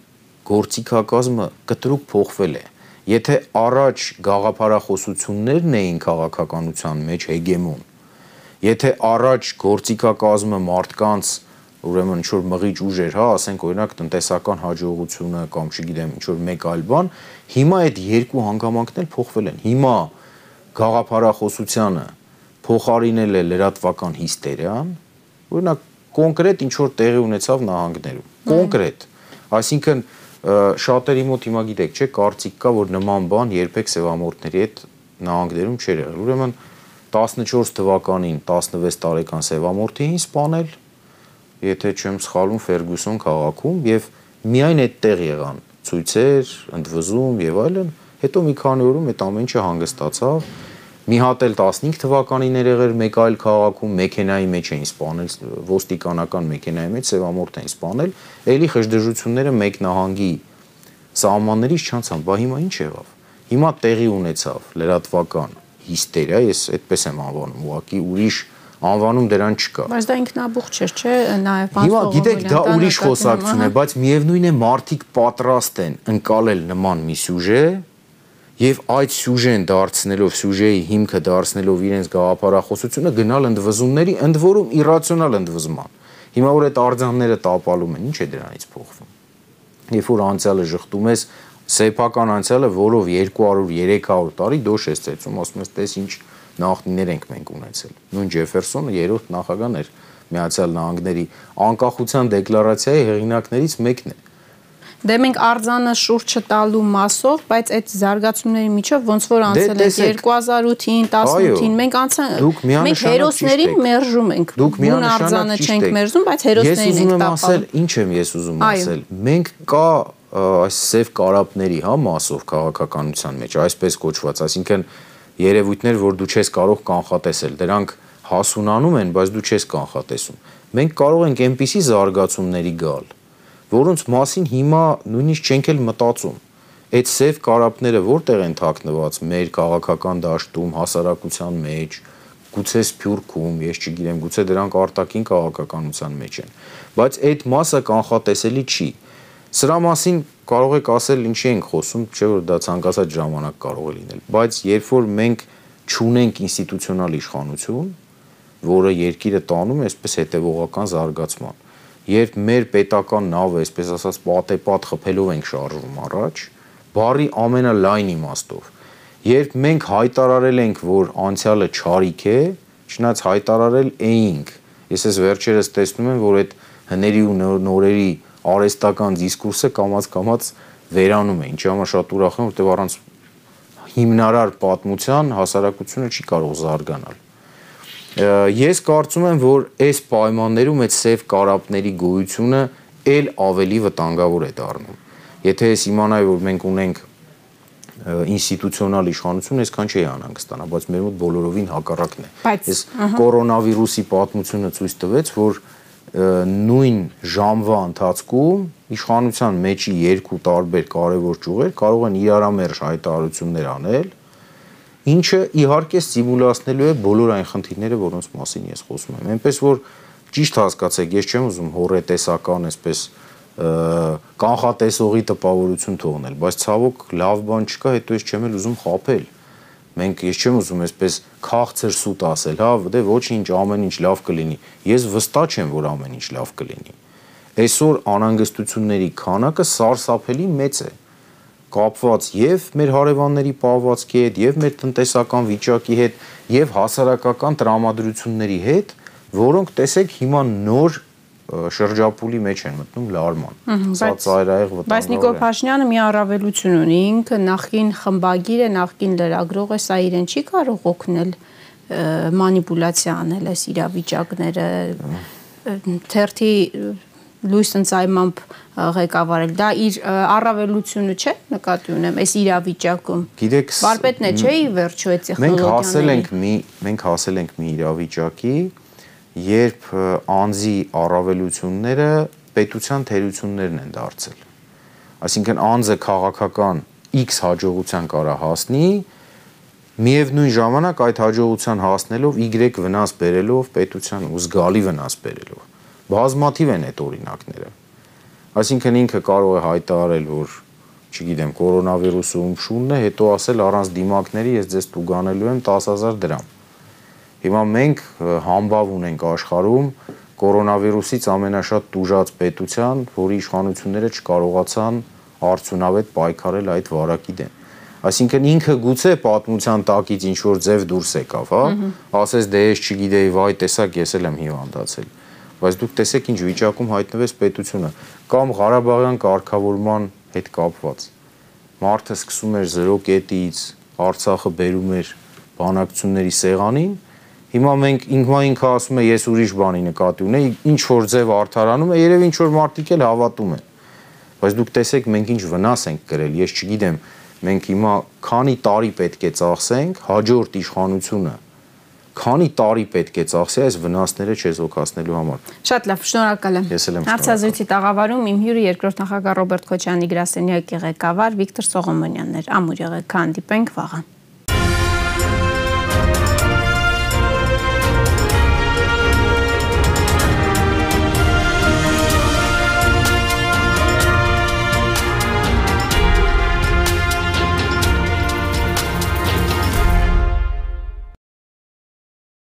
գործիքակազմը կտրուկ փոխվել է։ Եթե առաջ գաղափարախոսություններն էին քաղաքականության մեջ հեգեմոն, եթե առաջ գործիքակազմը մարդկանց ուրեմն ինչ որ մղիչ ուժեր, հա, ասենք օրինակ տնտեսական հաջողությունը կամ չգիտեմ, ինչ որ մեկ այլ բան, հիմա այդ երկու հանգամանքն էլ փոխվել են։ Հիմա գաղափարախոսությանը փոխարինել է լրատվական հիստերիան, օրինակ կոնկրետ ինչ որ տեղի ունեցավ նահանգներում։ Կոնկրետ Այսինքն շատերի մոտ հիմա գիտեք, չէ, կարծիք կա, որ նման բան երբեք սևամորտների հետ նահանգներում չէր եղել։ Ուրեմն 14 թվականին 16 տարեկան սևամորթի էին սպանել, եթե չեմ սխալվում Ֆերգուսոն քաղաքում եւ միայն այդտեղ եղան ցույցեր, ընդվզում եւ այլն, հետո մի քանի օրում այդ ամեն ինչը հանգստացավ մի հատ էլ 15 թվականին եղեր մեկ այլ քաղաքում մեքենայի մեջ էին սպանել ոստիկանական մեքենայի մեջ սևամորթ էին սպանել ելի խժդժությունները մեկ նահանգի սահմաններից չանցան բա հիմա ինչ եղավ հիմա տեղի ունեցավ լրատվական հիստերիա ես այդպես եմ անվանում ուղղակի ուրիշ անվանում դրան չկա բայց դա ինքնաբուխ չէր չէ նաև Հիմա գիտեք դա ուրիշ խոսակցություն է բայց միևնույն է մարդիկ պատրաստ են ընկալել նման մի սյուժե եւ այդ սյուժեն դարձնելով սյուժեի հիմքը դարձնելով իրենց գաղափարախոսությունը գնալ ընդվզումների ընդ որում իրացիոնալ ընդվզման հիմա որ այդ արձանները տապալում են ինչ է դրանից փոխվում երբ որ անցյալը շղթում ես սեփական անցյալը որով 200-300 տարի դոշ ես ծեցում ասում ես տես ինչ նախնիներ ենք մենք ունեցել նույն Ջեֆերսոնը երրորդ նախագահն էր Միացյալ Նահանգների անկախության դեկլարացիայի հեղինակներից մեկն է Դե մենք արձանը շուրջ չտալու մասով, բայց այդ զարգացումների միջով ոնց որ դե անցել է 2008-ին, 18-ին, մենք անցան մենք հերոսներին մերժում ենք։ Դուք միանշանակ արձանը չենք մերժում, բայց հերոսներին ենք տապալում։ Ինչ եմ ես ուզում ասել։ Մենք կա այս սև կարապների հա մասով քաղաքականության մեջ, այսպես կոչված, այսինքն երևույթներ, որ դու չես կարող կանխատեսել, դրանք հասունանում են, բայց դու չես կանխատեսում։ Մենք կարող ենք այնպիսի զարգացումների գալ, որոնց մասին հիմա նույնիսկ չենք էլ մտածում։ Այդ սև կարապները որտեղ են թաքնված մեր քաղաքական դաշտում, հասարակության մեջ, գուցե Սփյուռքում, ես չգիտեմ, գուցե դրանք արտաքին քաղաքականության մեջ են։ Բայց այդ մասը կանխատեսելի չի։ Սրա մասին կարող եք ասել ինչի ենք խոսում, չէ՞ որ դա ցանկացած ժամանակ կարող է լինել, բայց երբ որ մենք չունենք ինստիտուցիոնալ իշխանություն, որը երկիրը տանում է այսպես հետևողական զարգացման, երբ մեր պետական նավը, այսպես ասած, պատեպատ խփելով ենք շարժվում առաջ, բարի ամենալայն իմաստով։ Երբ մենք հայտարարել ենք, որ անցյալը չարիք է, չնայած հայտարարել էինք։ Ես ես վերջերս տեսնում եմ, որ այդ հների ու նորերի արեստական դիսկուրսը կամած-կամած վերանում է, ինչի համար շատ ուրախ եմ, որտեղ առանց հիմնարար պատմության հասարակությունը չի կարող զարգանալ ես կարծում եմ, որ այս պայմաններում այդ սև կարապների գոյությունը ել ավելի վտանգավոր է դառնում։ Եթե ես իմանայի, որ մենք ունենք ինստիտուցիոնալ իշխանություն, այսքան չի անհանգստանա, բայց մեր մոտ բոլորովին հակառակն է։ Այս կորոնավիրուսի պատմությունը ցույց տվեց, որ նույն ժամվա ընթացքում իշխանության մեջի երկու տարբեր կարևոր ճյուղեր կարող են իրարամերժ հայտարարություններ անել, ինչը իհարկե ստիմուլացնելու է բոլոր այն խնդիրները, որոնց մասին ես խոսում եմ։ Էնպես որ ճիշտ հասկացեք, ես չեմ ուզում հորետեսական այսպես կանխատեսողի տպավորություն թողնել, բայց ցավոք լավ բան չկա, հետո ես չեմ էլ ուզում խაფել։ Մենք ես չեմ ուզում այսպես քաղցր սուտ ասել, հա, դե ոչինչ, ամեն ինչ լավ կլինի։ Ես վստահ չեմ, որ ամեն ինչ լավ կլինի։ Այսօր անհանգստությունների քանակը սարսափելի մեծ է կապված եւ մեր հարևանների պահվածքի հետ, եւ մեր տնտեսական վիճակի հետ, եւ հասարակական տրամադրությունների հետ, որոնք տեսեք հիմա նոր շրջապուլի մեջ են մտնում լարման։ Սա ծայրահեղ վտանգավոր է։ Բայց Նիկոլ Փաշինյանը մի առավելություն ունի, ինքը նախին խմբագիր է, նախին լրագրող է, սա իրեն չի կարող օգնել մանիպուլյացիա անել այս իրավիճակները թերթի լույս ընծայմամբ ղեկավարել։ Դա իր առավելությունը չէ, նկատի ունեմ, այս իրավիճակում։ Գիտեք, վարպետն է, չէ՞ ի վերջո այդ տեխնոլոգիաները։ Մենք հասել ենք մի մենք հասել ենք մի իրավիճակի, երբ անձի առավելությունները պետության թերություններն են դարձել։ Այսինքն անձը քաղաքական X հաջողության կարա հասնի, միևնույն ժամանակ այդ հաջողության հասնելով Y վնաս բերելով պետության ու զգալի վնաս բերելով բազմաթիվ են այդ օրինակները։ Այսինքն ինքը կարող է հայտարարել, որ չգիտեմ, կորոնավիրուսը ումշունն է, հետո ասել առանց դիմակների ես ձեզ տուգանելու եմ 10000 դրամ։ Հիմա մենք համբավ ունենք աշխարհում կորոնավիրուսից ամենաշատ տուժած պետության, որի իշխանությունները չկարողացան արդյունավետ պայքարել այդ վարակի դեմ։ Այսինքն ինքը գուցե պատմության տակից ինչ որ ձև դուրս եկավ, հա, ասես դե ես չգիտեի, վայ, տեսակ ես էլ եմ հիվանդացել բայց դուք տեսեք ինչ վիճակում հայտնվեց պետությունը կամ Ղարաբաղյան կարգավորման հետ կապված մարդը սկսում էր 0 կետից Արցախը բերում էր բանակցությունների սեղանին Հիմա մենք ինքնա ինքը ասում է ես ուրիշ բանի նկատի ունեի, ինչ որ ձև արդարանում է, երևի ինչ որ մարդիկ էլ հավատում են։ Բայց դուք տեսեք մենք ինչ վնաս ենք կրել, ես չգիտեմ, մենք հիմա քանի տարի պետք է ծախսենք հաջորդ իշխանությունը քանի տարի պետք է ծախսի այս վնասները չեզոքացնելու համար։ Շատ լավ, շնորհակալ եմ։ Ես էլ եմ Հարցազրույցի տաղավարում իմ հյուրը երկրորդ նախագահ Ռոբերտ Քոչյանի գրասենյակի ղեկավար Վիկտոր Սողոմոնյանն էր։ Ամուր եղեք, հանդիպենք վաղը։